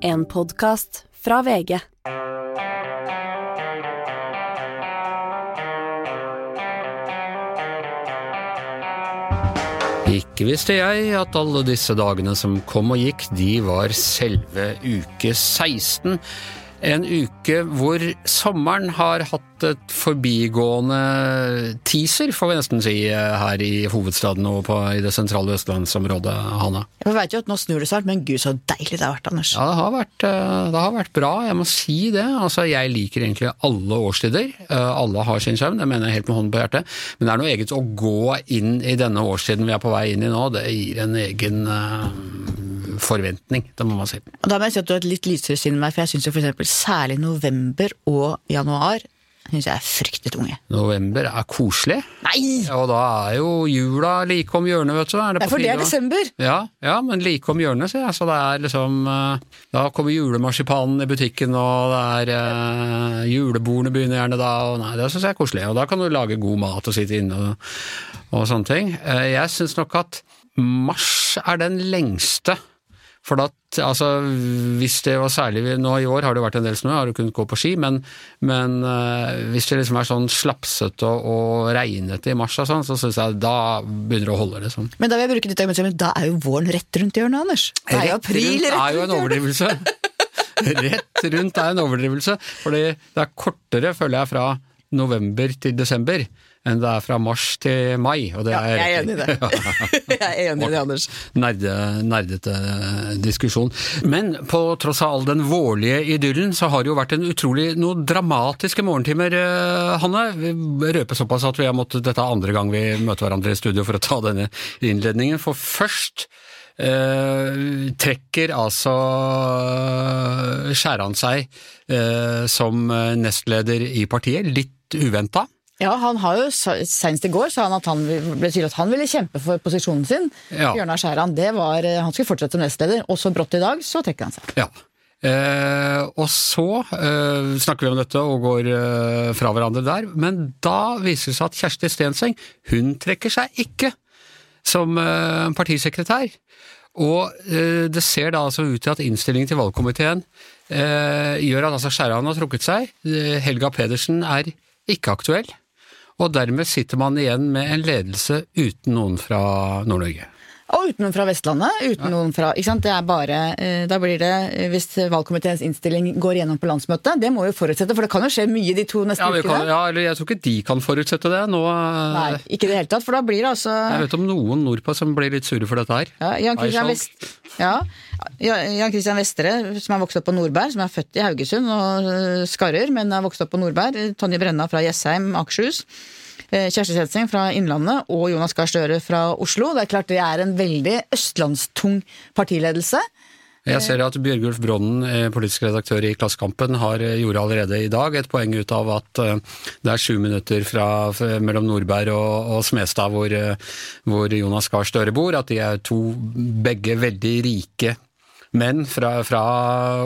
En podkast fra VG. Ikke visste jeg at alle disse dagene som kom og gikk, de var selve uke 16. En uke hvor sommeren har hatt et forbigående teaser, får vi nesten si, her i hovedstaden og på, i det sentrale østlandsområdet, Hanna. Jeg vet jo at nå snur det snart, men gud så deilig det har vært, Anders. Ja, det har vært, eh, det har vært bra, jeg må si det. Altså, jeg liker egentlig alle årstider. Eh, Alle har sin skjerm, det mener jeg helt med hånden på hjertet. Men det er noe eget å gå inn i denne årstiden vi er på vei inn i nå, det gir en egen eh, forventning, det må man si. Og da må jeg si at du har et litt lysere sinn enn meg, for jeg syns jo eksempel særlig november og januar synes jeg er fryktelig tunge. November er koselig. Nei! Og da er jo jula like om hjørnet, vet du. Er det er for det er desember! Ja, ja, men like om hjørnet, sier jeg. Så det er liksom eh, Da kommer julemarsipanen i butikken, og det er eh, Julebordene begynner gjerne da, og nei, det syns jeg er koselig. Og da kan du lage god mat og sitte inne og, og sånne ting. Eh, jeg syns nok at mars er den lengste. For da, altså, hvis det var særlig nå i år har det vært en del snø, har du kunnet gå på ski, men, men uh, hvis det liksom er sånn slapsete og, og regnete i mars og sånn, så syns jeg da begynner det å holde, liksom. Men da vil jeg bruke ditt argument, men da er jo våren rett rundt hjørnet, Anders. Det er jo april rundt rett er jo en overdrivelse. Rett rundt er en overdrivelse, fordi det er kortere, føler jeg, fra november til desember enn det er fra mars til mai. Og det Ja, er jeg er enig i det. Jeg er enig i det, Anders. Nerde, nerdete diskusjon. Men på tross av all den vårlige idyllen, så har det jo vært en utrolig noen dramatiske morgentimer, eh, Hanne. Vi røper såpass at vi har måttet, dette er andre gang vi møter hverandre i studio for å ta denne innledningen. For først eh, trekker altså Skjæran seg eh, som nestleder i partiet, litt uventa. Ja, han har jo senest i går sa han at han ble tydelig at han ville kjempe for posisjonen sin. Ja. Bjørnar Skjæran, det var eh, Han skulle fortsette som nestleder, og så brått i dag så trekker han seg. Ja. Eh, og så eh, snakker vi om dette og går eh, fra hverandre der, men da viser det seg at Kjersti Stenseng hun trekker seg ikke som eh, partisekretær. Og eh, det ser da altså ut til at innstillingen til valgkomiteen eh, gjør at altså Skjæran har trukket seg. Helga Pedersen er ikke aktuell. Og dermed sitter man igjen med en ledelse uten noen fra Nord-Norge. Og uten noen fra Vestlandet. uten noen fra, ikke sant? Det er bare, eh, Da blir det, eh, hvis valgkomiteens innstilling går gjennom på landsmøtet, det må jo forutsette, for det kan jo skje mye de to neste Ja, ukene. kan, ja, eller jeg tror ikke de kan forutsette det. Nå, eh, Nei, ikke i det hele tatt, for da blir det altså Jeg vet om noen nordpå som blir litt sure for dette her. ja, Jan Christian, Vest, ja, Ja, Jan Christian Vestre, som er vokst opp på Nordberg, som er født i Haugesund og Skarrer, men er vokst opp på Nordberg. Tonje Brenna fra Jessheim, Akershus. Eh, Kjersti Setsing fra Innlandet og Jonas Gahr Støre fra Oslo. Det er klart det er en veldig østlandstung partiledelse. Jeg ser at Bjørgulf Brånen, eh, politisk redaktør i Klassekampen, har eh, gjorde allerede i dag et poeng ut av at det er sju minutter fra, mellom Nordberg og, og Smestad hvor, hvor Jonas Gahr Støre bor, at de er to begge veldig rike menn fra, fra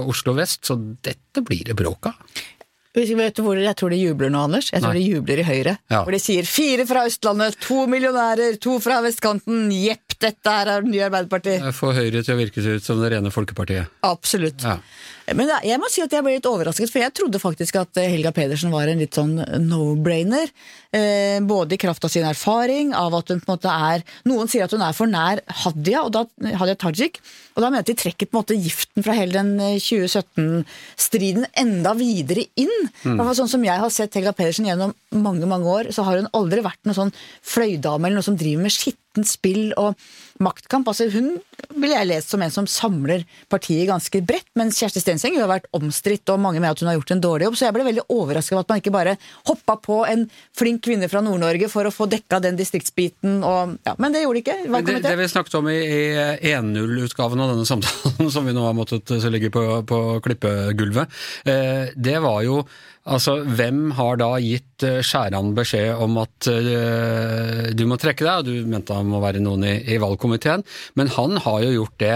Oslo vest, så dette blir det bråk av. Vet du hvor jeg tror de jubler nå, Anders? Jeg tror Nei. de jubler i Høyre. Ja. Hvor de sier fire fra Østlandet, to millionærer, to fra vestkanten, jepp, dette her er det nye Arbeiderpartiet. Får Høyre til å virke ut som det rene folkepartiet. Absolutt. Ja. Men jeg- må si at jeg ble litt overrasket, for jeg trodde faktisk at eh, Helga Pedersen var en litt sånn no-brainer. Eh, både i kraft av sin erfaring, av at hun på en måte er Noen sier at hun er for nær Hadia, og da, Hadia Tajik, og da mener jeg at de trekker på en måte giften fra hele den eh, 2017-striden enda videre inn. Mm. Sånn som jeg har sett Helga Pedersen gjennom mange mange år, så har hun aldri vært noen sånn fløydame eller noe som driver med skittent spill og maktkamp. Altså Hun ville jeg lest som en som samler partiet ganske bredt, mens Kjersti Stenseng har vært omstridt, og mange mener at hun har gjort en dårlig jobb, så jeg ble veldig overrasket over at man ikke bare hoppa på en flink kvinne fra Nord-Norge for å få dekka den distriktsbiten, og ja, Men det gjorde de ikke. Men det, det vi snakket om i, i 1.0-utgaven av denne samtalen, som vi nå har måttet så ligge på, på klippegulvet, eh, det var jo Altså, hvem har da gitt eh, Skjæran beskjed om at eh, du må trekke deg, og du mente han må være noen i, i valgkomiteen, men han har jo gjort det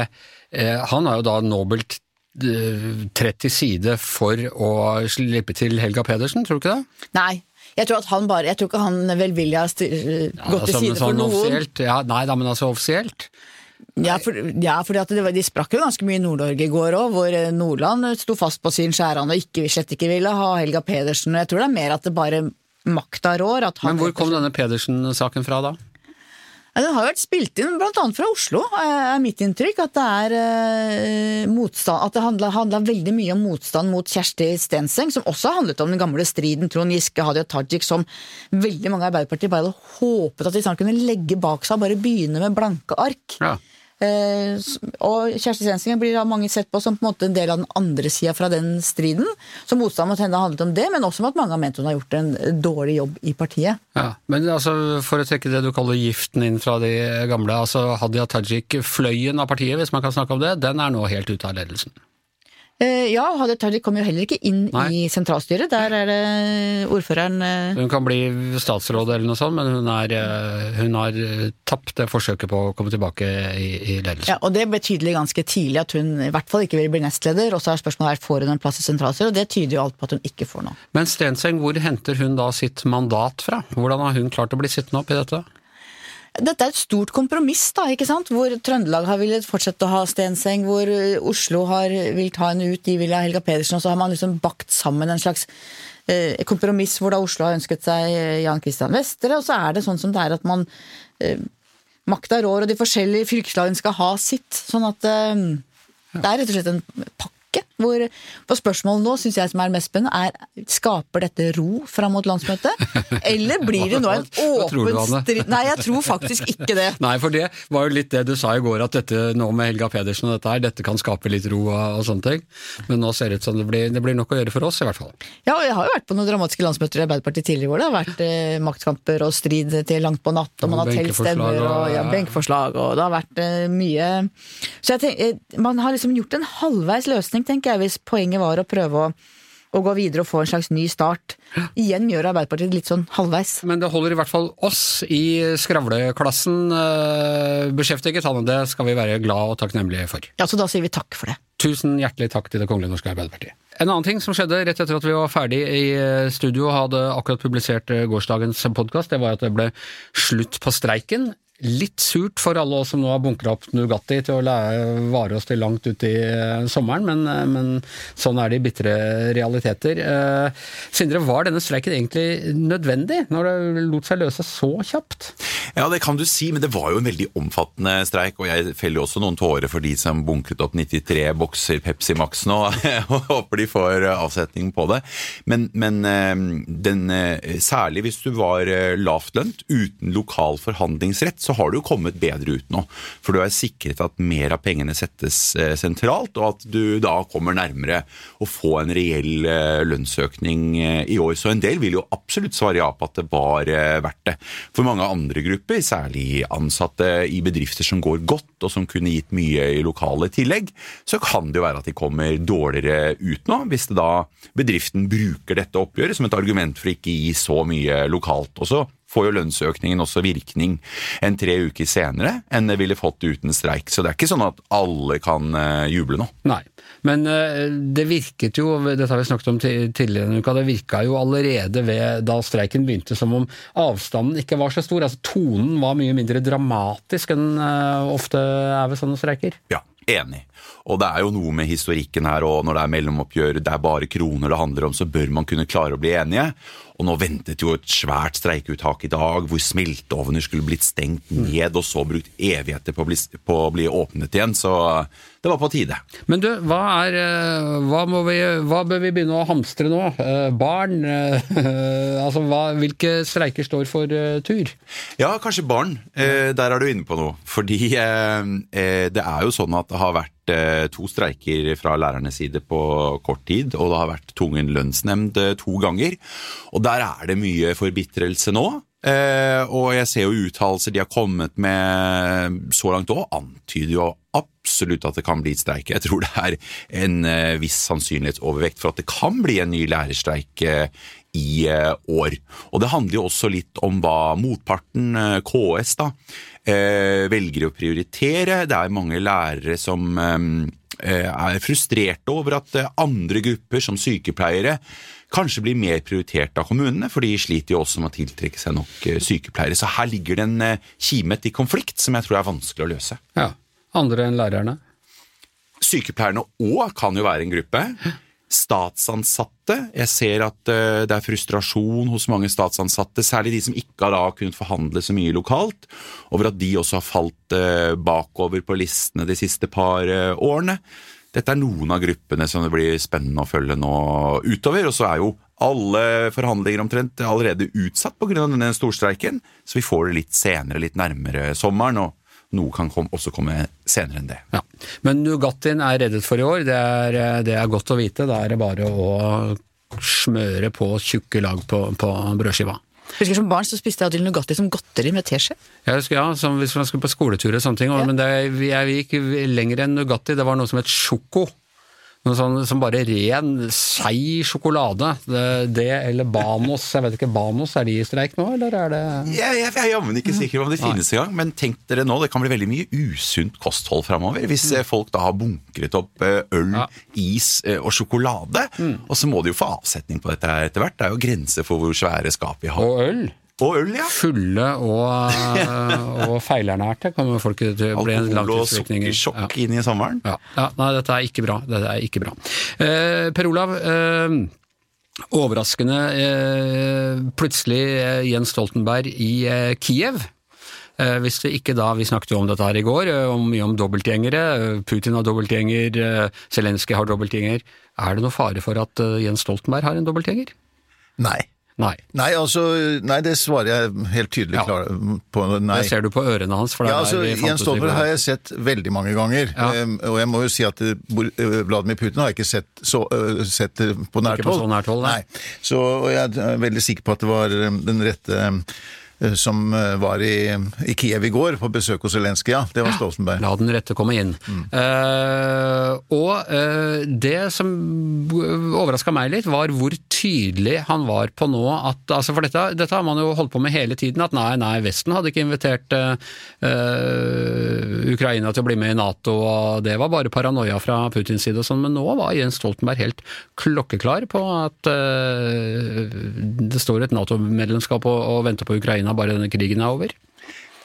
eh, Han har jo da nobelt eh, trett til side for å slippe til Helga Pedersen, tror du ikke det? Nei. Jeg tror at han bare, jeg tror ikke han velvillig har styr- gått altså, til side side for sånn noen. Ja, nei da, men altså offisielt. Ja, for, ja fordi at det, var- de sprakk jo ganske mye i Nord-Norge i går òg, hvor eh, Nordland sto fast på sin skjæran og ikke, slett ikke ville ha Helga Pedersen. Og jeg tror det er mer at det bare makta rår. At han Men hvor kom denne Pedersen-saken fra da? Den har jo vært spilt inn annet fra Oslo, eh, er mitt inntrykk. At det er eh, motstand At det handla veldig mye om motstand mot Kjersti Stenseng, som også handlet om den gamle striden Trond Giske, Hadia Tajik, som veldig mange i Arbeiderpartiet bare hadde håpet at de snart kunne legge bak seg og bare begynne med blanke ark. Ja. Eh, og Kjersti Stenseng blir av mange sett på som på en måte en del av den andre sida fra den striden. Så motstand mot henne har handlet om det, men også om at mange har ment hun har gjort en dårlig jobb i partiet. Ja, men altså, for å trekke det du kaller giften inn fra de gamle, altså Hadia Tajik, fløyen av partiet, hvis man kan snakke om det, den er nå helt ute av ledelsen. Eh, ja, Hadia Tajik kommer jo heller ikke inn Nei. i sentralstyret. Der er det ordføreren eh, Hun kan bli statsråd eller noe sånt, men hun, er, eh, hun har tapt det forsøket på å komme tilbake i, i ledelsen. ja, Og det ble tydelig ganske tidlig at hun i hvert fall ikke vil bli nestleder. Og så er spørsmålet her, får hun en plass i sentralstyret, og det tyder jo alt på at hun ikke får noe. Men Stenseng, hvor henter hun da sitt mandat fra? Hvordan har hun klart å bli sittende opp i dette? Dette er et stort kompromiss, da, ikke sant? hvor Trøndelag har villet fortsette å ha Stenseng, hvor eh, Oslo har villet ha henne ut, de vil ha Helga Pedersen, og så har man liksom bakt sammen en slags eh, kompromiss hvor da Oslo har ønsket seg eh, Jan Christian Vestre, og så er det sånn som det er at man eh, Makta rår, og de forskjellige fylkeslagene skal ha sitt. Sånn at eh, det er rett og slett en pakke. Hvor, på spørsmålet nå syns jeg som er mest spennende, er skaper dette ro fram mot landsmøtet? Eller blir det nå en åpen strid Nei, jeg tror faktisk ikke det. Nei, for det var jo litt det du sa i går, at dette nå med Helga Pedersen og dette her, dette kan skape litt ro og, og sånne ting. Men nå ser det ut som det blir, det blir nok å gjøre for oss, i hvert fall. Ja, og jeg har jo vært på noen dramatiske landsmøter i Arbeiderpartiet tidligere hvor det har vært eh, maktkamper og strid til langt på natt, og man har telt stemmer og- og ja, ja. benkeforslag, og det har vært eh, mye Så jeg tenker, eh, man har liksom gjort en halvveis løsning, tenker jeg, hvis poenget var å prøve å, å gå videre og få en slags ny start. Igjen gjør Arbeiderpartiet litt sånn halvveis. Men det holder i hvert fall oss i skravleklassen eh, beskjeftiget, Hanne. Det skal vi være glad og takknemlige for. Ja, Så da sier vi takk for det. Tusen hjertelig takk til Det kongelige norske Arbeiderpartiet. En annen ting som skjedde rett etter at vi var ferdig i eh, studio og hadde akkurat publisert eh, gårsdagens podkast, det var at det ble slutt på streiken. Litt surt for alle oss som nå har bunkra opp Nugatti til å vare oss til langt ut i eh, sommeren, men, eh, men sånn er de bitre realiteter. Eh, Sindre, var denne streiken egentlig nødvendig, når det lot seg løse så kjapt? Ja, det kan du si, men det var jo en veldig omfattende streik, og jeg feller jo også noen tårer for de som bunkret opp 93 bokser Pepsi Max nå, og håper de får eh, avsetning på det. Men, men den, særlig hvis du var lavtlønt, uten lokal forhandlingsrett, så har du kommet bedre ut nå. For du er sikret at mer av pengene settes eh, sentralt, og at du da kommer nærmere å få en reell eh, lønnsøkning eh, i år. Så en del vil jo absolutt svare ja på at det var verdt det. For mange andre grupper, særlig ansatte i bedrifter som går godt, og som kunne gitt mye i lokale tillegg, så kan det jo være at de kommer dårligere ut nå, hvis da bedriften bruker dette oppgjøret som et argument for ikke gi så mye lokalt. Og så får jo lønnsøkningen også virkning enn tre uker senere enn det ville fått uten streik. Så det er ikke sånn at alle kan eh, juble nå. Nei, men eh, det virket jo, dette har vi snakket om tidligere denne uka, det virka jo allerede ved da streiken begynte som om avstanden ikke var så stor. Altså tonen var mye mindre dramatisk enn eh, ofte er ved sånne streiker. Ja, enig. Og det er jo noe med historikken her, og når det er mellomoppgjør, det er bare kroner det handler om, så bør man kunne klare å bli enige. Og nå ventet jo et svært streikeuttak i dag, hvor smelteovner skulle blitt stengt ned, og så brukt evigheter på å bli, på å bli åpnet igjen, så det var på tide. Men du, hva, er, eh, hva, må vi, hva bør vi begynne å hamstre nå? Eh, Barn? eh, altså hva, hvilke streiker står for eh, tur? Ja, kanskje barn. Eh, der er du inne på noe. Fordi eh, eh, det er jo sånn at det har vært eh, to streiker fra lærernes side på kort tid, og det har vært tvungen lønnsnemnd eh, to ganger. Og der er det mye forbitrelse nå. Eh, og jeg ser jo uttalelser de har kommet med så langt òg, antyder jo absolutt at det kan bli streik. Jeg tror det er en eh, viss sannsynlighetsovervekt for at det kan bli en ny lærerstreik eh, i eh, år. Og det handler jo også litt om hva motparten, eh, KS, da, eh, velger å prioritere. Det er mange lærere som er frustrerte over at andre grupper, som sykepleiere, kanskje blir mer prioritert av kommunene, for de sliter jo også med å tiltrekke seg nok sykepleiere. Så her ligger det en kime til konflikt som jeg tror er vanskelig å løse. Ja. Andre enn lærerne? Sykepleierne òg kan jo være en gruppe. Statsansatte. Jeg ser at eh, det er frustrasjon hos mange statsansatte, særlig de som ikke har kunnet forhandle så mye lokalt, over at de også har falt eh, bakover på listene de siste par eh, årene. Dette er noen av gruppene som det blir spennende å følge nå utover. Og så er jo alle forhandlinger omtrent allerede utsatt pga. denne storstreiken, så vi får det litt senere, litt nærmere sommeren. og noe kan kom, også komme senere enn det. Ja. Men Nugattien er reddet for i år, det er, det er godt å vite. Da er det bare å smøre på tjukke lag på, på brødskiva. Husker Som barn så spiste jeg alltid Nugatti som godteri med teskje. Jeg husker, ja, som hvis man skulle på skoletur og sånne ting, Ja. men det, jeg gikk lenger enn Nugatti. Det var noe som het sjoko. Noe sånn som bare ren, seig sjokolade. Det, det eller Banos. Jeg vet ikke, Banos, er de i streik nå, eller er det Jeg, jeg, jeg er jammen ikke sikker på om de finnes engang, men tenk dere nå, det kan bli veldig mye usunt kosthold framover. Hvis eh, folk da har bunkret opp eh, øl, Ja. is eh, og sjokolade. Og så må de jo få avsetning på dette etter hvert. Det er jo grenser for hvor svære skap vi har. Og øl? Og øl, ja. Fulle og, og feilernærte kommer folk til å bli en Alkohol og sukkersjokk ja. inn i sommeren. Ja, ja, nei, dette er ikke bra. Dette er ikke bra. Eh, per Olav, eh, overraskende eh, plutselig eh, Jens Stoltenberg i eh, Kiev. Eh, hvis det ikke da, Vi snakket jo om dette her i går, eh, om mye om dobbeltgjengere. Eh, Putin har dobbeltgjenger, eh, Zelenskyj har dobbeltgjenger. Er det noe fare for at eh, Jens Stoltenberg har en dobbeltgjenger? Nei. Nei. Nei, altså, nei, det svarer jeg helt tydelig Ja. klar på. Nei. Det ser du på ørene hans. Ja, altså, Jens Stoltenberg har jeg sett veldig mange ganger. Ja. Ehm, og jeg må jo si at eh, eh, Vladimir Putin har jeg ikke sett, så, eh, sett på nært Ikke på hold. så nært hold, nei. Så og jeg er veldig sikker på at det var den rette som eh, var i, i Kiev i går, på besøk hos Zelenskyj. Ja, det var Stoltenberg. La den rette komme inn. Eh, og uh, det som overraska meg litt, var hvor tydelig han var på nå at altså For dette, dette har man jo holdt på med hele tiden, at nei, nei, Vesten hadde ikke invitert eh, eh, Ukraina til å bli med i Nato, og det var bare paranoia fra Putins side og sånn, men nå var Jens Stoltenberg helt klokkeklar på at eh, det står et Nato-medlemskap og, og venter på Ukraina bare denne krigen er over.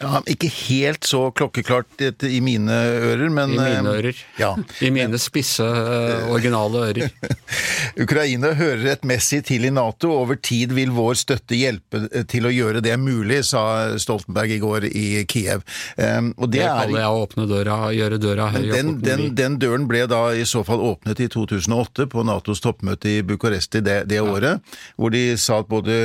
Ja, ikke helt så klokkeklart i mine ører, men I mine eh, ører. Ja. I mine spisse, eh, originale ører. Ukraina hører rettmessig til i Nato. Over tid vil vår støtte hjelpe eh, til å gjøre det mulig, sa Stoltenberg i går i Kiev. Um, og Det det er kaller jeg å åpne døra, gjøre døra høy og den, den, den døren ble da i så fall åpnet i 2008 på Natos toppmøte i Bucuresti det, det året, hvor de sa at både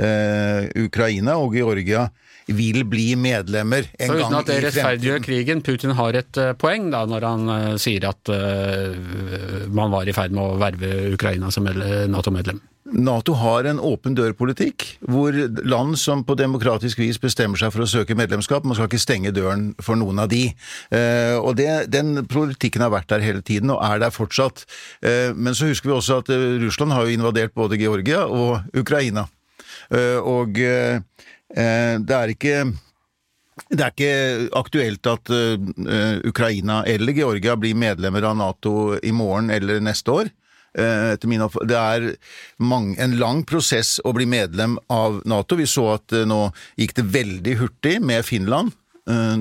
eh, Ukraina og Georgia vil bli medlemmer en Så uten at det i rettferdiggjør krigen, Putin har et eh, poeng da, når han uh, sier at uh, man var i ferd med å verve Ukraina som Nato-medlem. Nato har en åpen dør-politikk, hvor land som på demokratisk vis bestemmer seg for å søke medlemskap, man skal ikke stenge døren for noen av de. Eh, og det, Den politikken har vært der hele tiden, og er der fortsatt. Eh, men så husker vi også at Russland har jo invadert både Georgia og Ukraina. Eh, og eh, det er ikke det er ikke aktuelt at eh, Ukraina eller Georgia blir medlemmer av Nato i morgen eller neste år. Det er mange, en lang prosess å bli medlem av Nato. Vi så at nå gikk det veldig hurtig med Finland.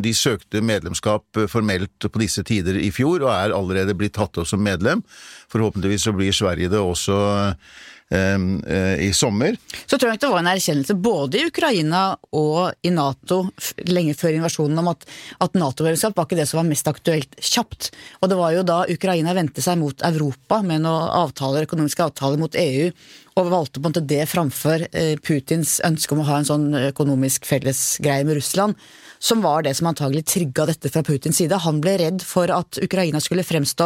De søkte medlemskap formelt på disse tider i fjor, og er allerede blitt tatt opp som medlem. Forhåpentligvis så blir Sverige det også i sommer. Så tror jeg det var en erkjennelse både i Ukraina og i Nato lenge før invasjonen om at, at Nato-medlemskap var ikke det som var mest aktuelt kjapt. Og det var jo da Ukraina vendte seg mot Europa med noen avtaler, økonomiske avtaler mot EU, og valgte på en måte det framfor eh, Putins ønske om å ha en sånn økonomisk fellesgreie med Russland. Som var det som antagelig trigga dette fra Putins side. Han ble redd for at Ukraina skulle fremstå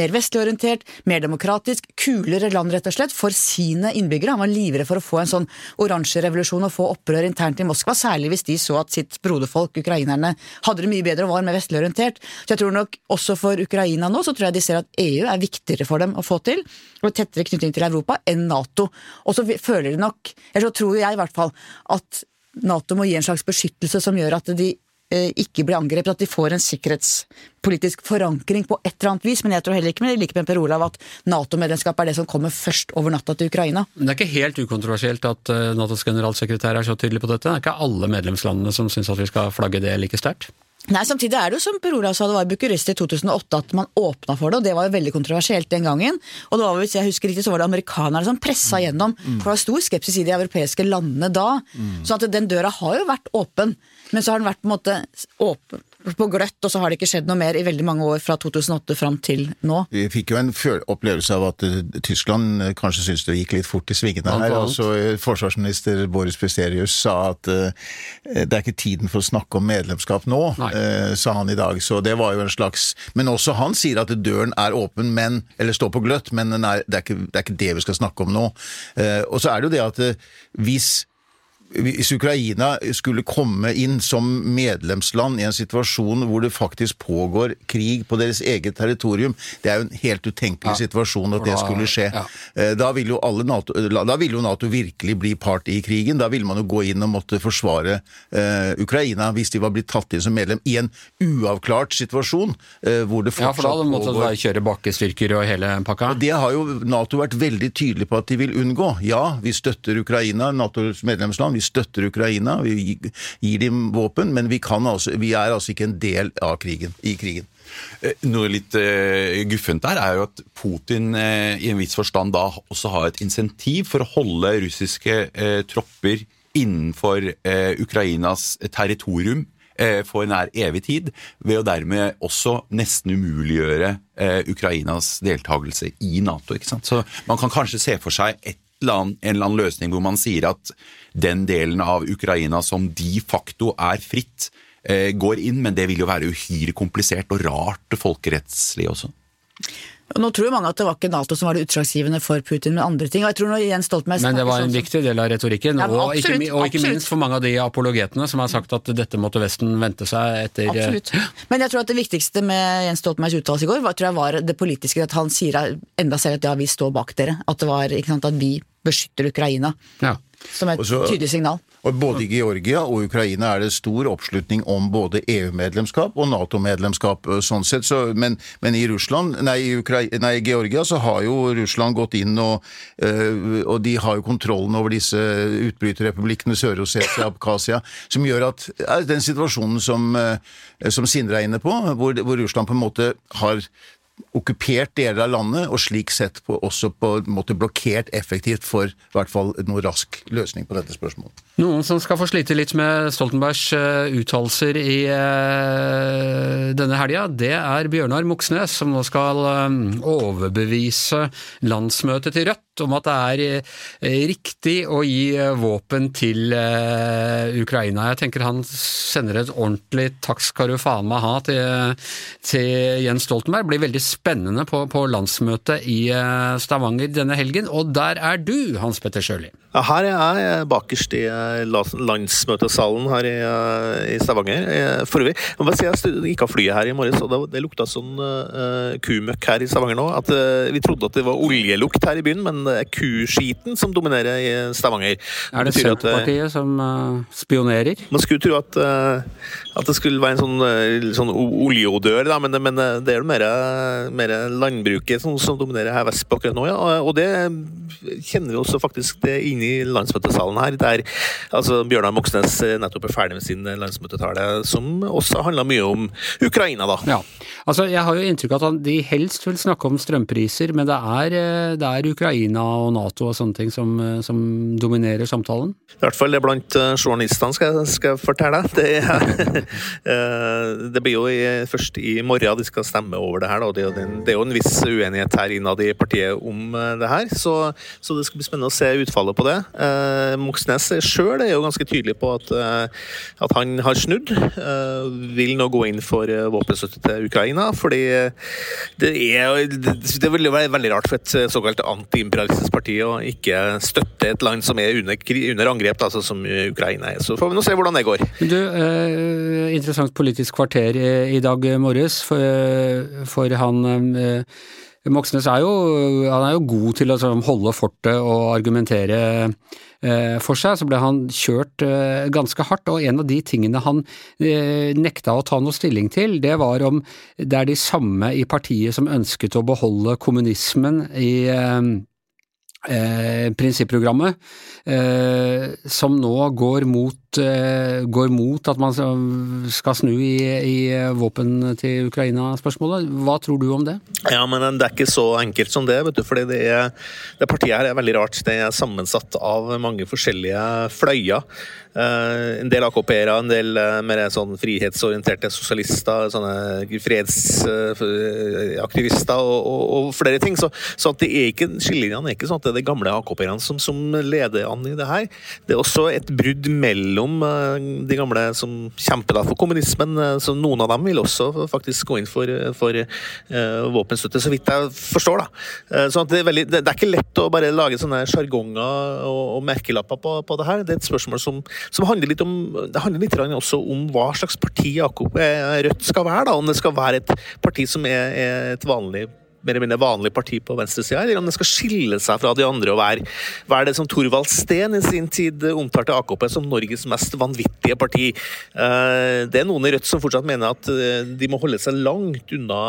mer vestlig orientert, mer demokratisk, kulere land rett og slett, for sine innbyggere. Han var livredd for å få en sånn oransje revolusjon og få opprør internt i Moskva, særlig hvis de så at sitt broderfolk, ukrainerne, hadde det mye bedre og var mer vestlig orientert. Så jeg tror nok også for Ukraina nå, så tror jeg de ser at EU er viktigere for dem å få til, og tettere knytning til Europa, enn Nato. Og så føler de nok, eller så tror jeg i hvert fall, at Nato må gi en slags beskyttelse som gjør at de eh, ikke blir angrepet, at de får en sikkerhetspolitisk forankring på et eller annet vis. Men jeg tror heller ikke med like med Per Olav at Nato-medlemskap er det som kommer først over natta til Ukraina. Det er ikke helt ukontroversielt at eh, Natos generalsekretær er så tydelig på dette. Det er ikke alle medlemslandene som syns at vi skal flagge det like sterkt. Nei, Samtidig er det jo som Per Olav sa, det var i Bucuresti i 2008 at man åpna for det, og det var jo veldig kontroversielt den gangen. Og det var, hvis jeg husker riktig, så var det amerikanerne som pressa gjennom. For det var stor skepsis i de europeiske landene da. Så at den døra har jo vært åpen, men så har den vært på en måte åpen på gløtt, og så har det ikke skjedd noe mer i veldig mange år fra 2008 fram til nå. Vi fikk jo en opplevelse av at eh, Tyskland eh, kanskje syntes det gikk litt fort i svingene her. Altså, eh, forsvarsminister Boris Pisterius sa at uh, det er ikke tiden for å snakke om medlemskap nå, eh, sa han i dag. Så det var jo en slags Men også han sier at døren er åpen, men Eller står på gløtt, men er, det, er ikke, det er ikke det vi skal snakke om nå. Uh, og så er det jo det at hvis hvis Ukraina skulle komme inn som medlemsland i en situasjon hvor det faktisk pågår krig på deres eget territorium, det er jo en helt utenkelig Ja. situasjon at det skulle skje. ja. Eh, Da vil jo alle NATO, da vil jo NATO virkelig bli part i krigen. Da vil man jo gå inn og måtte forsvare eh, Ukraina hvis de var blitt tatt inn som medlem i en uavklart situasjon eh, hvor det fortsatt... Ja, for da hadde de måttet pågår kjøre bakkestyrker og hele pakka. det har jo Nato vært veldig tydelig på at de vil unngå. Ja, vi støtter Ukraina, Natos medlemsland, vi støtter Ukraina, vi gir dem våpen, men vi, altså, vi er altså ikke en del av krigen, i krigen. Eh, Noe litt uh, guffent der er jo at Putin uh, i en viss forstand da også har et insentiv for å holde russiske uh, tropper innenfor Ukrainas territorium for nær evig tid, ved å dermed også nesten umuliggjøre Ukrainas deltakelse i Nato. ikke sant? Så man kan kanskje se for seg eller annen, en eller annen løsning hvor man sier at den delen av Ukraina som de facto er fritt, eh, går inn, men det vil jo være uhyre komplisert og rart folkerettslig også. Nå tror mange at det var ikke Nato som var det utslagsgivende for Putin, men andre ting. Og jeg tror når Jens Stoltenberg Men det var en sånn viktig del av retorikken, Ja, absolutt, og, ikke, og ikke absolutt. minst for mange av de apologetene som har sagt at dette måtte Vesten vente seg etter eh, Absolutt. Men jeg tror at det viktigste med Jens Stoltenbergs uttalelse i går, var, tror jeg var det politiske. At han sier enda selv at ja, vi står bak dere. At det var ikke sant, at vi beskytter Ukraina. Ja. Som et Også, tydelig signal. Og Både i Georgia og Ukraina er det stor oppslutning om både EU-medlemskap og Nato-medlemskap. øh, sånn sett. Så, men, men i Russland, nei, i nei, Georgia så har jo Russland gått inn, og, øh, og de har jo kontrollen over disse utbryterrepublikkene Sør-Ossetia og Abkhasia, som gjør at ja, den situasjonen som, øh, som Sindre er inne på, hvor, hvor Russland på en måte har okkupert deler av landet, og slik sett på, også på en måte blokkert effektivt for i hvert fall noe rask løsning på dette spørsmålet. Noen som skal få slite litt med Stoltenbergs eh, uttalelser i eh, denne helga, det er Bjørnar Moxnes, som nå skal eh, overbevise landsmøtet til Rødt om at det er riktig å gi våpen til Ukraina. Jeg tenker han sender et ordentlig 'takk skal du faen meg ha' til, til Jens Stoltenberg. Blir veldig spennende på, på landsmøtet i eh, Stavanger denne helgen, og der er du, Hans Petter Sjøli. Ja, her er jeg bakerst i eh, landsmøtesalen her i, eh, i Stavanger. For Forøvrig, jeg må bare si jeg gikk av flyet her i morges, og det, det lukta sånn uh, kumøkk her i Stavanger nå. At uh, Vi trodde at det var oljelukt her i byen, men det er kuskiten som dominerer i Stavanger. Er det Senterpartiet som uh, spionerer? Man skulle tro at, at det skulle være en sånn, sånn oljeodør, da, men, men det det er jo mer, mer landbruket som, som dominerer her vestpå akkurat nå. Ja. Og- det kjenner vi også faktisk det inne i landsmøtesalen her, der altså, Bjørnar Moxnes nettopp er ferdig med sin landsmøtetale, som også handla mye om Ukraina, da. Ja. Altså, jeg har jo inntrykk av at de helst vil snakke om strømpriser, men det er, eh, det er Ukraina og Nato og sånne ting som, eh, som dominerer samtalen? I hvert fall det blant eh, journalistene, skal, skal jeg fortelle deg. Det, er, det blir jo i, først i morgen de skal stemme over det her. Da. Jo den, det er jo en viss uenighet her innad i partiet om eh, det her, så, så det skal bli spennende å se utfallet på det. Eh, Moxnes sjøl er jo ganske tydelig på at, eh, at han har snudd. eh, vil nå gå inn for eh, våpenstøtte til Ukraina, fordi det er, det, vil jo være veldig rart for et såkalt antiimperialistisk parti å ikke støtte et land som er under, under angrep, altså som Ukraina er. Så får vi nå se hvordan det går. Du, eh, interessant politisk kvarter i, dag morges, for, for han eh, Moxnes er jo, han er jo god til å sånn, holde fortet og argumentere eh, for seg. Så ble han kjørt eh, ganske hardt, og en av de tingene han nekta å ta noe stilling til, det var om det er de samme i partiet som ønsket å beholde kommunismen i eh, prinsipprogrammet, eh, som nå går mot Rødt eh, går mot at man skal snu i, i våpen til Ukraina-spørsmålet. Hva tror du om det? Ja, men Det er ikke så enkelt som det. vet du, fordi det, er, det partiet her er veldig rart. Det er sammensatt av mange forskjellige fløyer. En del AKP-ere, en del mer sånn frihetsorienterte sosialister, sånne fredsaktivister og, og, og, flere ting. Så, så det er ikke, skillelinjene er ikke sånn at det er de gamle AKP-erne som, som, leder an i det her. Det er også et brudd mellom de gamle som kjemper for kommunismen. så Noen av dem vil også faktisk gå inn for, for våpenstøtte, så vidt jeg forstår. da. Så det er, veldig, det, er ikke lett å bare lage sånne sjargonger og, og merkelapper på, på det her. Det er et spørsmål som som handler litt om, det handler litt også om hva slags parti Jakob eh, Rødt skal være. da, Om det skal være et parti som er, er et vanlig mer eller mindre vanlig parti på venstresida, eller om det skal skille seg fra de andre og være, være det som Thorvald Steen i sin tid omtalte AKP som Norges mest vanvittige parti. Eh, det er noen i Rødt som fortsatt mener at eh, de må holde seg langt unna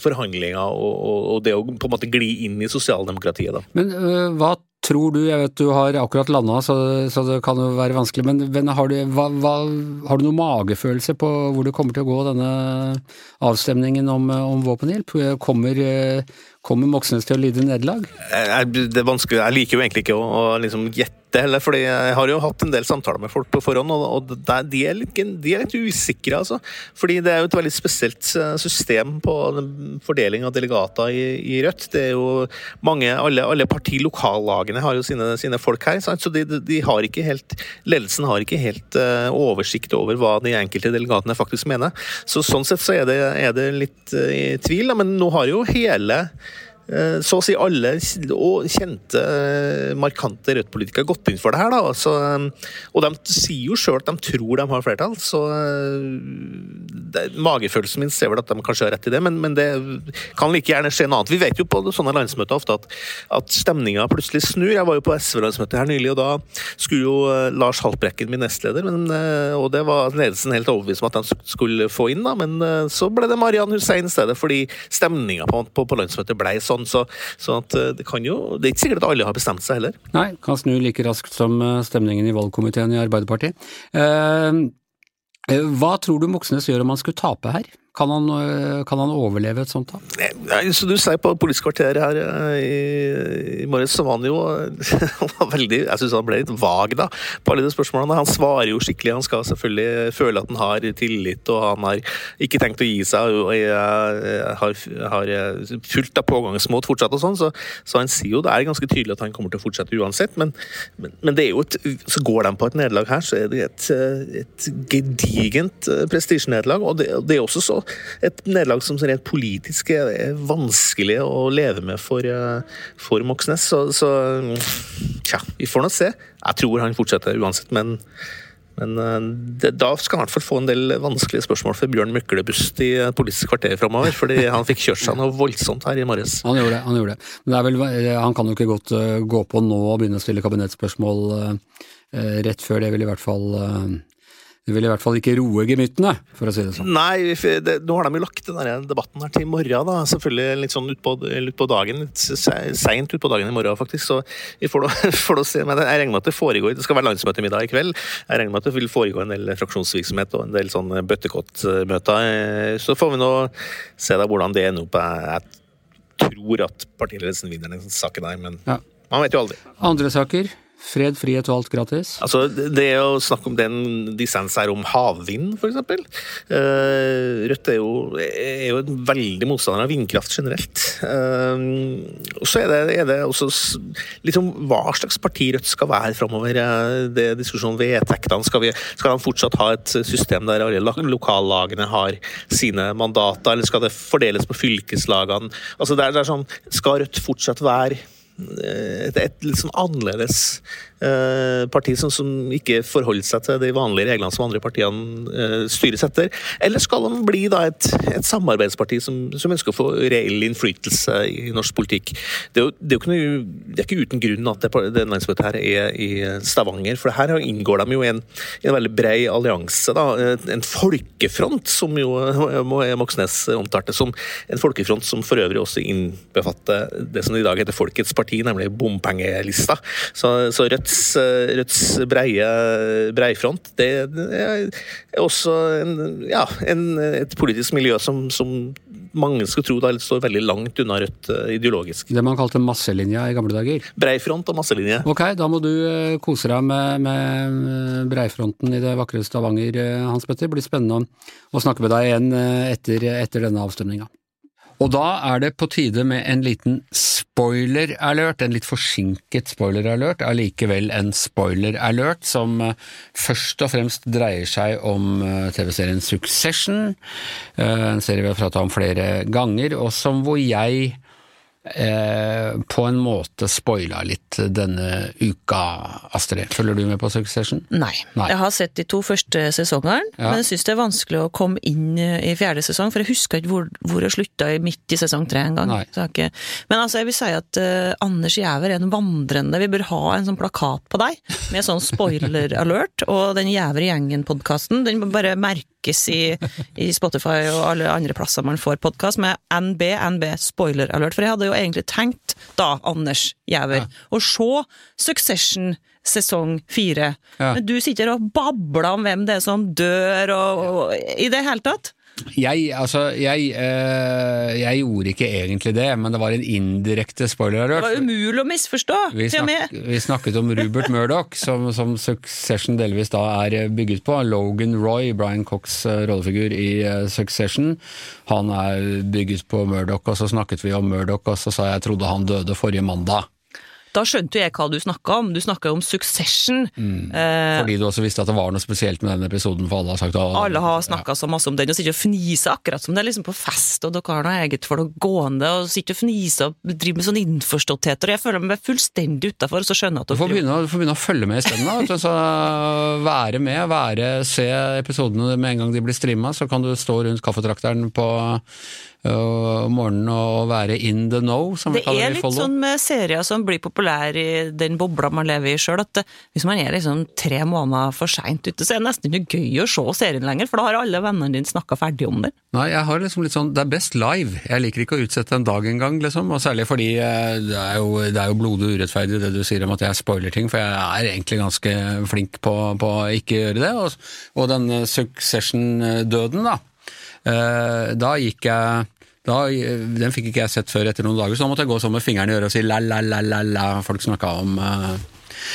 forhandlinger og, det å på en måte gli inn i sosialdemokratiet. Da. Men hva tror du, jeg vet du har akkurat landa, så, så, det kan jo være vanskelig, men, men har, du, hva, hva, har, du, noen magefølelse på hvor det kommer til å gå denne avstemningen om, om våpenhjelp? Kommer, kommer Moxnes til å lide nederlag? Det er vanskelig, jeg liker jo egentlig ikke å, å liksom gjette det heller, fordi jeg har jo hatt en del samtaler med folk på forhånd, og, de, er litt, de, er litt, usikre, altså. Fordi det er jo et veldig spesielt eh, system på fordeling av delegater i, i Rødt. Det er jo mange, alle, alle partilokallagene har jo sine, sine folk her, sant? så de, de, har ikke helt Ledelsen har ikke helt uh, oversikt over hva de enkelte delegatene faktisk mener. Så Sånn sett så er det, er det litt uh, i tvil, da, men nå har jo hele Eh, så å si alle kjente, eh, markante Rødt-politikere gått inn for det her. Da. Så, eh, og de sier jo sjøl at de tror de har flertall, så det, magefølelsen min ser vel at de kanskje har rett i det, men, men, det kan like gjerne skje noe annet. Vi vet jo på sånne landsmøter ofte at, at stemninga plutselig snur. Jeg var jo på SV-landsmøtet her nylig, og da skulle jo Lars Haltbrekken bli nestleder, men, og det var ledelsen helt overbevist om at de skulle få inn, da, men så ble det Marian Hussein i stedet, fordi stemninga på, på, på landsmøtet ble sånn sånn. Så, så eh, det, kan jo, det er ikke sikkert at alle har bestemt seg heller. Nei, kan snu like raskt som eh, stemningen i valgkomiteen i Arbeiderpartiet. Eh, hva tror du Moxnes gjør om han skulle tape her? Kan han, øh, kan han, overleve et sånt tap? Så du sier på Politisk kvarter her øh, i, i morges, så var han jo veldig Jeg syns han ble litt vag da, på alle de spørsmålene. Han svarer jo skikkelig. Han skal selvfølgelig føle at han har tillit, og han har ikke tenkt å gi seg. og har, har fullt av pågangsmot fortsatt og sånn, så, så, han sier jo det er ganske tydelig at han kommer til å fortsette uansett. Men, men, men det er jo et, så går de på et nederlag her, så er det et, et gedigent prestisjenederlag. Og det, det er også så et nederlag som rent politisk er vanskelig å leve med for, eh, for Moxnes. Så, så tja, vi får nå se. Jeg tror han fortsetter uansett, men men eh, det, da skal han i hvert fall få en del vanskelige spørsmål for Bjørn Myklebust i Politisk kvarter framover. Fordi han fikk kjørt seg noe voldsomt her i morges. Han gjorde det. Han gjorde det. Men det vel, han kan jo ikke godt gå på nå og begynne å stille kabinettspørsmål rett før. Det vil i hvert fall det vil i hvert fall ikke roe gemyttene, for å si det sånn. Nei, det, nå har de jo lagt den debatten her til i morgen, da. Selvfølgelig litt sånn utpå ut på dagen. Litt seint utpå dagen i morgen, faktisk. Så vi får da se. Men jeg regner med at det foregår Det skal være landsmøtemiddag i kveld. Jeg regner med at det vil foregå en del fraksjonsvirksomhet og en del sånn bøttekottmøter. Så får vi nå se da hvordan det ender opp. Jeg tror at partiledelsen vinner den saken her, men ja. man vet jo aldri. Andre saker? Fred, frihet og alt gratis? Altså, Det er å snakke om den dissens her om havvind, f.eks. Uh, Rødt er jo, er jo en veldig motstander av vindkraft generelt. Uh, og så er det, er det også liksom, hva slags parti Rødt skal være framover. Uh, det er diskusjon om vedtektene. Skal, skal de fortsatt ha et system der alle lokallagene har sine mandater, eller skal det fordeles på fylkeslagene? Altså, det er, det er sånn, Skal Rødt fortsatt være et, et litt sånn annerledes eh, parti som, som, ikke forholder seg til de vanlige reglene som andre partiene eh, styres etter? Eller skal de bli da et, et samarbeidsparti som, som, ønsker å få reell innflytelse i norsk politikk? Det er jo, det er jo ikke, noe, det er ikke, uten grunn at det, det landsmøtet her er i Stavanger, for her inngår de jo i en, en, veldig brei allianse. Da, en folkefront, som jo Moxnes omtalte som en folkefront som for øvrig også innbefatter det som i dag heter Folkets parti parti, nemlig bompengelista. Så, så Rødts, eh, Rødts breie breifront, det, er også en, ja, en, et politisk miljø som, som mange skal tro det står veldig langt unna Rødt eh, ideologisk. Det man kalte masselinja i gamle dager. Breifront og masselinje. Ok, da må du eh, kose deg med, med breifronten i det vakre Stavanger, Hans Petter. Det blir spennende å, snakke med deg igjen etter, etter denne avstemninga. Og da er det på tide med en liten spoiler-alert, en litt forsinket spoiler-alert, allikevel en spoiler-alert som eh, først og fremst dreier seg om eh, TV-serien Succession, eh, en serie vi har prata om flere ganger, og som hvor jeg eh, på en måte spoila litt denne uka, Astrid. Følger du med på Succession? Nei. Nei. Jeg har sett de to første sesongene, Ja. men jeg syns det er vanskelig å komme inn i fjerde sesong, for jeg husker ikke hvor, hvor jeg slutta i midt i sesong tre engang. Ikke- Men altså, jeg vil si at uh, Anders Giæver er en vandrende Vi bør ha en sånn plakat på deg med sånn spoiler-alert, og den Giæver i gjengen-podkasten, den bare bare merkes i, i Spotify og alle andre plasser man får podkast, med NB, NB, spoiler-alert. For jeg hadde jo egentlig tenkt, da, Anders Giæver, å se Succession sesong fire. Ja. Men du sitter og babler om hvem det er som dør, og, og i det hele tatt. Jeg, altså, jeg, øh, jeg gjorde ikke egentlig det, men det var en indirekte spoiler. Det var umulig å misforstå, Vi, snak, vi snakket om Rupert Murdoch, som, som Succession delvis da er bygget på. Logan Roy, Brian Cox eh, rollefigur i eh, Succession. Han er bygget på Murdoch, og så snakket vi om Murdoch, og så sa jeg jeg trodde han døde forrige mandag. Da skjønte jo jeg hva du snakka om. Du snakka om Succession. Mm. Eh, Fordi du også visste at det var noe spesielt med den episoden, for alle har sagt det. alle har snakka så masse om den, og sitter og fniser akkurat som det er liksom på fest, og dere har noe eget for dere gående, og sitter og fniser og driver med sånn innforståttheter, og jeg føler meg fullstendig utafor, så skjønner jeg at Du får begynne, du får begynne å følge med isteden. da, så Være med, være, se episodene med en gang de blir streama, så kan du stå rundt kaffetrakteren på øh, morgenen og være in the know, som vi Det i er det er litt sånn med serier som blir populære i den bobla man lever i sjøl, at eh, hvis man er liksom tre måneder for seint ute, så er det nesten ikke gøy å se serien lenger, for da har alle vennene dine snakka ferdig om den. Nei, jeg har liksom litt sånn Det er best live. Jeg liker ikke å utsette en dag engang, liksom. Og særlig fordi eh, det er jo, det er jo blodig urettferdig det du sier om at jeg spoiler ting, for jeg er egentlig ganske flink på, på å ikke gjøre det. Og, og den eh, Succession-døden, da. Eh, Da gikk jeg da, den fikk ikke jeg sett før etter noen dager, så da måtte jeg gå sånn med fingeren i øret og si la, la, la, la, la. Folk snakka om eh,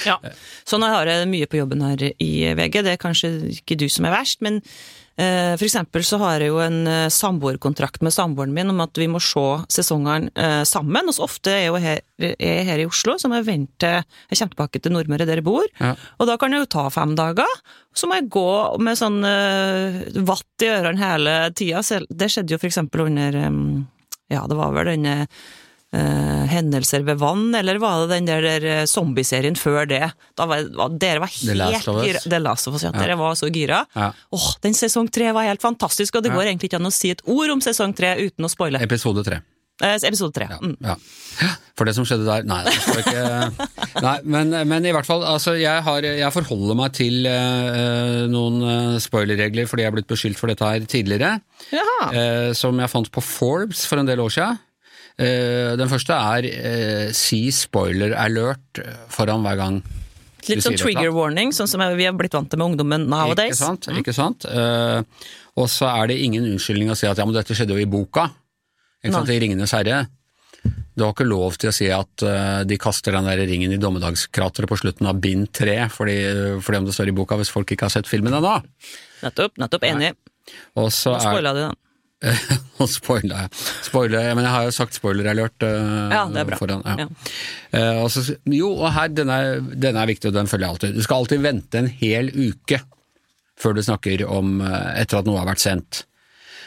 Ja. Så nå har jeg mye på jobben her i VG, det er kanskje ikke du som er verst, men eh, for eksempel så har jeg jo en eh, samboerkontrakt med samboeren min om at vi må se sesongene eh, sammen, og så ofte er jeg jo her, er jeg her i Oslo, så må jeg vente Jeg kommer tilbake til Nordmøre, der jeg bor, Ja. og da kan jeg jo ta fem dager. Så må jeg gå med sånn eh, vatt i ørene hele tida. Det skjedde jo for eksempel under eh, Ja, det var vel denne eh, hendelser ved vann, eller var det den der, der eh, zombieserien før det? Da var, dere var The Last helt of Us. gira. The Last of Us, ja. Dere var så gira. Ja. Åh, den sesong tre var helt fantastisk, og det Ja. går egentlig ikke an å si et ord om sesong tre uten å spoile. episode tre. Eh, episode tre. Ja, Mm. ja. For det som skjedde der Nei, det skal ikke Nei, men, men i hvert fall, altså, jeg, har, jeg forholder meg til eh, noen eh, spoilerregler fordi jeg er blitt beskyldt for dette her tidligere, eh, som jeg fant på Forbes for en del år siden. Eh, den første er eh, si spoiler alert foran hver gang Litt sånn trigger warning, sånn som vi har blitt vant til med ungdommen nowadays. Ikke sant? Ikke sant? Eh, og så er det ingen unnskyldning å si at ja, men dette skjedde jo i boka. Ikke sant? I Ringenes herre. Du har ikke lov til å si at eh, de kaster den der ringen i dommedagskrateret på slutten av bind tre, fordi, fordi om det står i boka hvis folk ikke har sett filmen ennå. Nettopp, nettopp, enig. Og så er den. Nå spoila jeg. Spoiler, men jeg har jo sagt spoiler-alert uh, Ja, det er bra. foran. Ja. Ja. Uh, og så, jo, og her, denne, er, er viktig, og den følger jeg alltid. Du skal alltid vente en hel uke før du snakker om eh, etter at noe har vært sendt.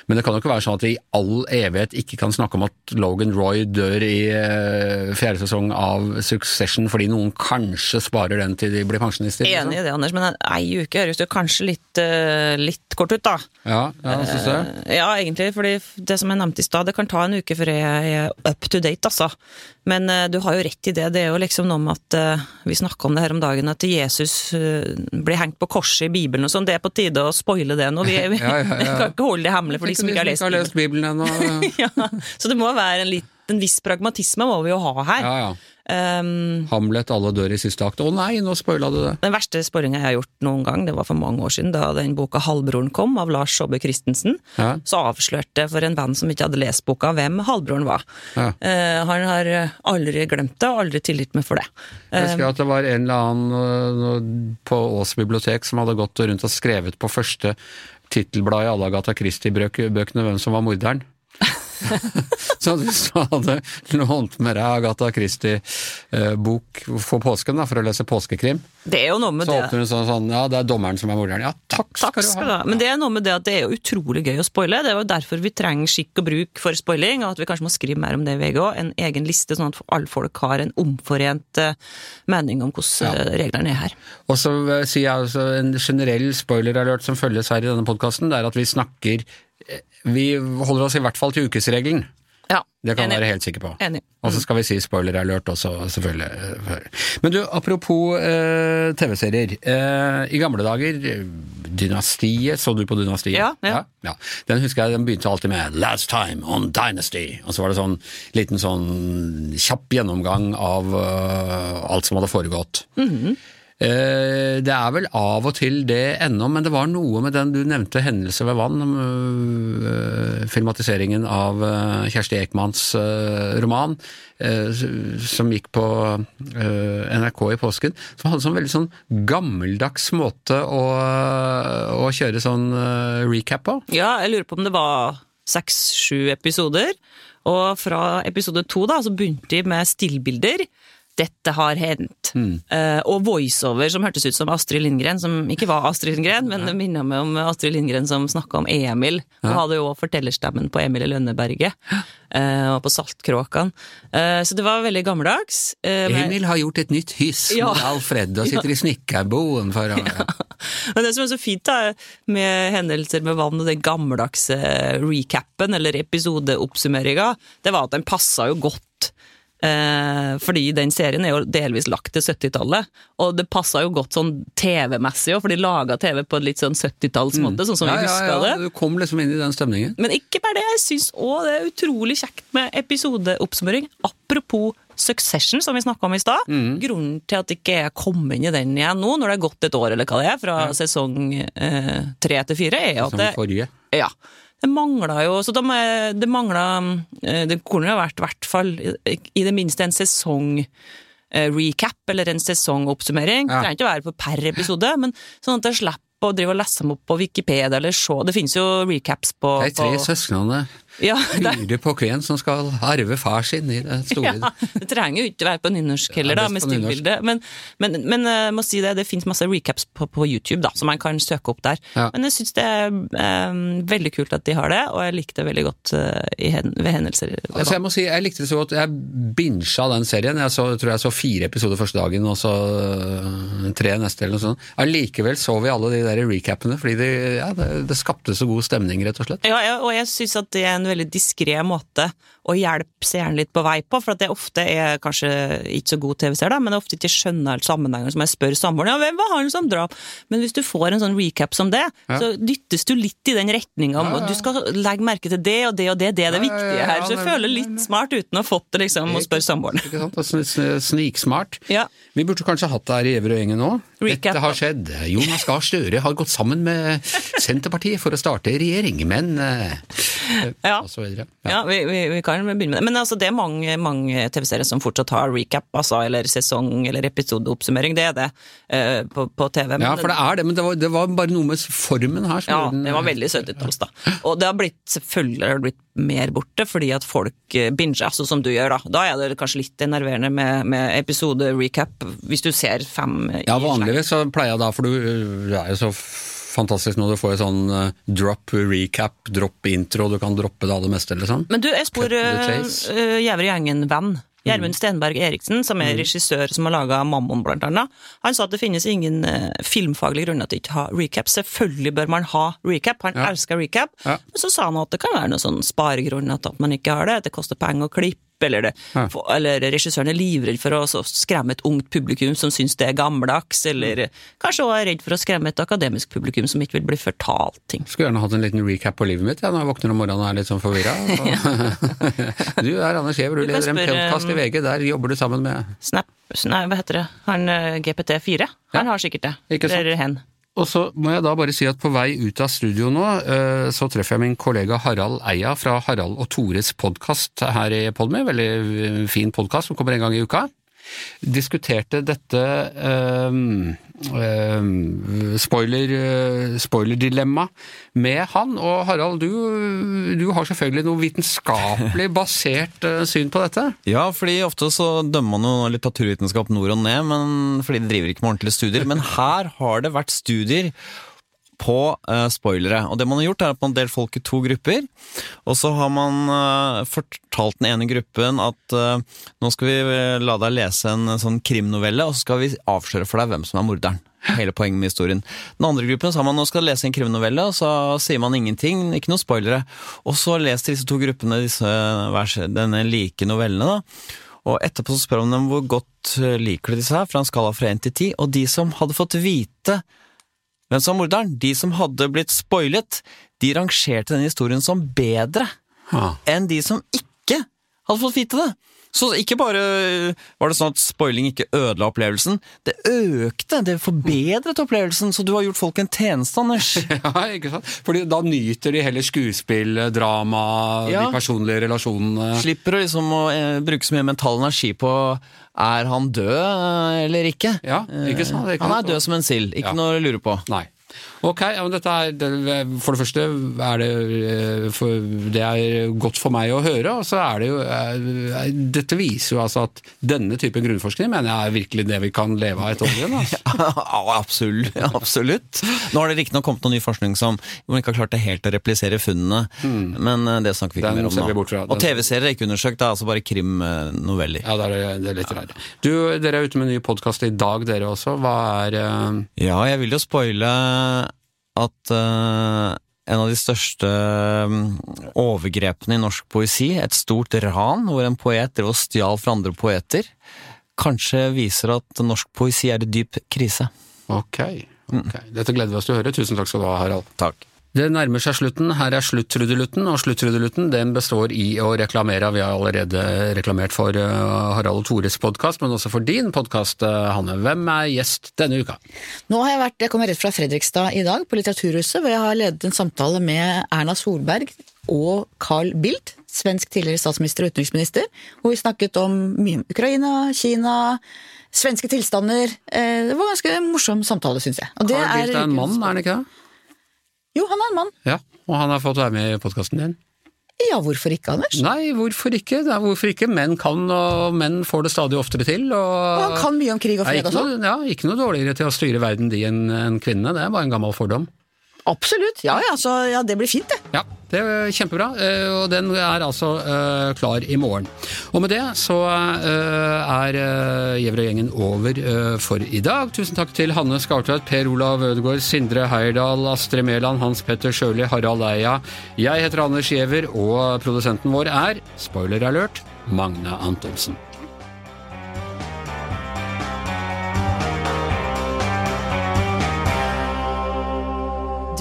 Men det kan jo ikke være sånn at vi i all evighet ikke kan snakke om at Logan Roy dør i eh, fjerde sesong av Succession fordi noen kanskje sparer den til de blir pensjonister. liksom. Enig i det, Anders, men en- ei uke høres jo kanskje litt, eh, litt kort ut, da. Ja, ja synes det? Eh, Ja, egentlig, fordi det som jeg nevnte i stad, det kan ta en uke før jeg er up to date, altså. Men du har jo rett i det. Det er jo liksom noe med at vi snakka om det her om dagen, at Jesus blir hengt på korset i Bibelen og sånn. Det er på tide å spoile det nå. Vi, Ja, ja, ja. kan ikke holde det hemmelig for de som ikke har lest Bibelen ennå. ja, så det må være en litt en viss pragmatisme må vi jo ha her. Ja, ja. Um, Hamlet, alle dør i siste akt. Å nei, nå spoila du det! den verste spoilinga jeg har gjort noen gang, det var for mange år siden, da den boka 'Halvbroren' kom, av Lars Saabye Christensen. Ja. Så avslørte jeg for en venn som ikke hadde lest boka, hvem halvbroren var. Ja. Uh, han har aldri glemt det, og aldri tilgitt meg for det. Jeg Eh, husker at det var en eller annen øh, på Ås bibliotek som hadde gått rundt og skrevet på første tittelblad i alle Agatha Christie-bøkene hvem som var morderen. så hvis du hadde lånt med deg Agatha Christie-bok for påsken da, for å lese påskekrim, det er jo noe med så det. åpner du sånn sånn Ja, det er dommeren som er morderen. Ja, takk Takk skal du ha. Men det er noe med det at det er jo utrolig gøy å spoile. Det er jo derfor vi trenger skikk og bruk for spoiling, og at vi kanskje må skrive mer om det i VG òg. En egen liste, sånn at alle folk har en omforent eh, mening om hvordan ja. reglene er her. Og så eh, sier jeg altså en generell spoiler-alert som følges her i denne podkasten, det er at vi snakker eh, Vi holder oss i hvert fall til ukesregelen. Ja, Det kan enig. være helt sikker på. Enig. Og så skal vi si spoiler-alert også, selvfølgelig. Men du, apropos eh, TV-serier. Eh, I gamle dager, Dynastiet, så du på Dynastiet? Ja, ja. ja. Den husker jeg, den begynte alltid med 'Last time on Dynasty'. Og så var det sånn liten sånn kjapp gjennomgang av uh, alt som hadde foregått. Mhm. Eh, Det er vel av og til det ennå, men det var noe med den du nevnte, 'Hendelse ved vann', øh, filmatiseringen av øh, Kjersti Ekmans øh, roman, som gikk på NRK i påsken, som hadde sånn veldig sånn gammeldags måte å, å kjøre sånn recap på. Ja, jeg lurer på om det var seks-sju episoder. Og fra episode to da, så begynte de med stillbilder. Dette har hendt. Eh, og voiceover som hørtes ut som Astrid Lindgren, som ikke var Astrid Lindgren, men det minna meg om Astrid Lindgren som snakka om Emil. Hun hadde jo fortellerstemmen på Emil i Lønneberget, uh, og på Saltkråkan. Uh, så det var veldig gammeldags. Eh, men- Emil har gjort et nytt hyss Ja. med Alfred og sitter i snekkerboen foran Men det som er så fint da, med hendelser med vann og den gammeldagse recapen, eller episodeoppsummeringa, det var at den passa jo godt. Eh, fordi den serien er jo delvis lagt til 70-tallet, og det passa jo godt sånn TV-messig òg, for de laga TV på en litt sånn 70-tallsmåte, sånn som vi Mm. ja, huska ja, ja, det. Du kom liksom inn i den stemningen. Men ikke bare det, jeg syns òg det er utrolig kjekt med episodeoppsummering. Apropos Succession, som vi snakka om i stad. Mm. Grunnen til at ikke jeg kom inn i den igjen nå, når det er gått et år eller hva det er, fra sesong eh, tre til fire, er at det, forrige. ja, det mangla jo Så de, det mangla eh, Det kunne jo vært i hvert fall i, det minste en sesong eh, recap, eller en sesongoppsummering. Ja. Det trenger ikke å være på per episode, men sånn at jeg slipper å drive og lese dem opp på Wikipedia eller se. Det finnes jo recaps på, De tre søsknene ja, det, lurer på hvem som skal arve far sin i det store ja, det trenger jo ikke være på nynorsk heller, da, med stillbilde. Men, men, men jeg må si det, det finnes masse recaps på, på YouTube da, som man kan søke opp der. Ja. Men jeg syns det er um, veldig kult at de har det, og jeg likte det veldig godt uh, i hen, ved hendelser. Altså jeg må si, jeg likte det så godt. Jeg binsja den serien. Jeg så, tror jeg så fire episoder første dagen, og så tre neste, eller noe sånt. Allikevel så vi alle de der recapene, fordi det, ja, det, det skapte så god stemning, rett og slett. Ja, ja, og jeg syns at det er en veldig diskré måte å hjelpe seeren litt på vei på, for at det ofte er kanskje ikke så god TV-seer, da, men er ofte ikke skjønner sammenhengen, som jeg spør samboeren ja, hvem var han som drap? Men hvis du får en sånn recap som det, så dyttes du litt i den retninga om ja. du skal legge merke til det og det og det, det er det Ja, ja, ja, viktige her. Så jeg føler litt smart uten å ha fått det, liksom, å spørre samboeren. Og sn- Sniksmart. Ja. Vi burde kanskje hatt det her i Everøy-gjengen nå. Recap. Dette har skjedd. Jonas Gahr Støre har gått sammen med Senterpartiet for å starte regjering, men uh, Ja. Og så videre. Ja, vi, vi, vi kan begynne med det. Men altså, det er mange, mange TV-serier som fortsatt har recap, altså, eller sesong- eller episodeoppsummering. Det er det eh, på, på TV. Men Ja, for det er det, men det var, det var bare noe med formen her. Ja, den- det var veldig 70-talls, da. Og det har blitt, selvfølgelig har det blitt mer borte, fordi at folk eh, binger, altså som du gjør, da. Da er det kanskje litt enerverende med, med episode-recap, hvis du ser fem Ja, vanligvis så pleier jeg da, for du, du er jo så fantastisk når du får en sånn eh, drop recap, drop intro, du kan droppe det aller meste, liksom. Men du, jeg spor Cut to uh, chase. Gjengen-venn. Gjermund Stenberg Eriksen, som er regissør som har laga Mammon, blant annet. Han sa at det finnes ingen eh, filmfaglige grunner til ikke å ha recap. Selvfølgelig bør man ha recap, han Ja. elsker recap. Ja. Men så sa han at det kan være noen sånn sparegrunn at man ikke har det. Det koster penger å klippe, eller, det, Ja. for- eller regissøren er livredd for å skremme et ungt publikum som syns det er gammeldags, eller kanskje også er redd for å skremme et akademisk publikum som ikke vil bli fortalt ting. Skulle gjerne hatt en liten recap på livet mitt ja, når jeg våkner om morgenen og er litt sånn forvirra. du er Anders Giæver, du Du leder en podkast i VG. Der jobber du sammen med Snap, nei, hva heter det, han eh, GPT4, han har sikkert det. Ikke sant? Eller hen. Og så må jeg da bare si at på vei ut av studio nå, eh, så treffer jeg min kollega Harald Eia fra Harald og Tores podkast her i Podme. Veldig eh, fin podkast som kommer en gang i uka. Diskuterte dette eh, eh, spoiler, eh, spoilerdilemma med han. Og Harald, du, du har selvfølgelig noe vitenskapelig basert eh, syn på dette? Ja, fordi ofte så dømmer man jo litteraturvitenskap nord og ned, men, fordi de driver ikke med ordentlige studier. Men her har det vært studier på uh, spoilere. Og det man har gjort er at man har delt folk i to grupper. Og så har man uh, fortalt den ene gruppen at uh, nå skal vi la deg lese en sånn krimnovelle, og så skal vi avsløre for deg hvem som er morderen. Hele poenget med historien. Den andre gruppen sa man nå skal lese en krimnovelle, og så sier man ingenting, ikke noe spoilere. Og så leser disse to gruppene disse, denne like novellene, da. Og etterpå så spør man dem hvor godt liker de disse her, fra en skala fra én til ti. og de som hadde fått vite hvem som var morderen, de som hadde blitt spoilet, de rangerte denne historien som bedre ha. enn de som ikke hadde fått vite det. Så ikke bare var det sånn at spoiling ikke ødela opplevelsen, det økte, det forbedret opplevelsen, så du har gjort folk en tjeneste, Anders. Ja, ikke sant? Fordi da nyter de heller skuespill, drama, Ja. de personlige relasjonene. Slipper å liksom å eh, bruke så mye mental energi på er han død eh, eller ikke. Ja, ikke sant? Ikke Han er død som en sild, ikke Ja. noe å lure på. Nei. Ok, ja, men dette er, for det første er det, eh, for, det er godt for meg å høre, og så er det jo eh, Dette viser jo altså at denne typen grunnforskning mener jeg er virkelig det vi kan leve av et år igjen. Altså. Ja, absolutt. absolutt. Nå har det riktignok kommet noe ny forskning som man ikke har klart det helt å replisere funnene, men eh, det snakker vi ikke. Den mer om nå. bort. Og TV-serier er ikke undersøkt, det er altså bare krimnoveller. Ja, det er, det er litt rart. Du, dere er ute med en ny podkast i dag, dere også. Hva er uh... Ja, jeg vil jo spoile at eh, en av de største mm, overgrepene i norsk poesi, et stort ran hvor en poet drev og stjal fra andre poeter, kanskje viser at norsk poesi er i dyp krise. Ok. ok. Dette gleder vi oss til å høre. Tusen takk skal du ha, Harald. Takk. Det nærmer seg slutten. Her er sluttrudelutten, og sluttrudelutten den består i å reklamere. Vi har allerede reklamert for eh, Harald og Tores podkast, men også for din podkast, Hanne. Hvem er gjest denne uka? Nå har jeg vært, jeg kommer rett fra Fredrikstad i dag, på Litteraturhuset, hvor jeg har ledet en samtale med Erna Solberg og Carl Bildt, svensk tidligere statsminister og utenriksminister, hvor vi snakket om mye om Ukraina, Kina, svenske tilstander. Eh, Det var en ganske morsom samtale, syns jeg. Og det Carl Bildt er en mann, er han ikke det? Jo, han er en mann. Ja, og han har fått være med i podkasten din. Ja, hvorfor ikke, Anders? Nei, hvorfor ikke? Er hvorfor ikke? Menn kan, og menn får det stadig oftere til. Og, Og han kan mye om krig og fred og sånn. ja, ikke noe dårligere til å styre verden de enn en kvinne. Det er bare en gammel fordom. Absolutt. Ja, ja, så ja, det blir fint, det. Ja, det er kjempebra, eh, og den er altså eh, klar i morgen. Og med det så eh, er Gjevrøy-gjengen over for i dag. Tusen takk til Hanne Skartveit, Per Olav Ødegaard, Sindre Heierdal, Astrid Mæland, Hans Petter Sjøli, Harald Eia. Jeg heter Anders Giæver, og produsenten vår er, spoiler alert, Magne Antonsen.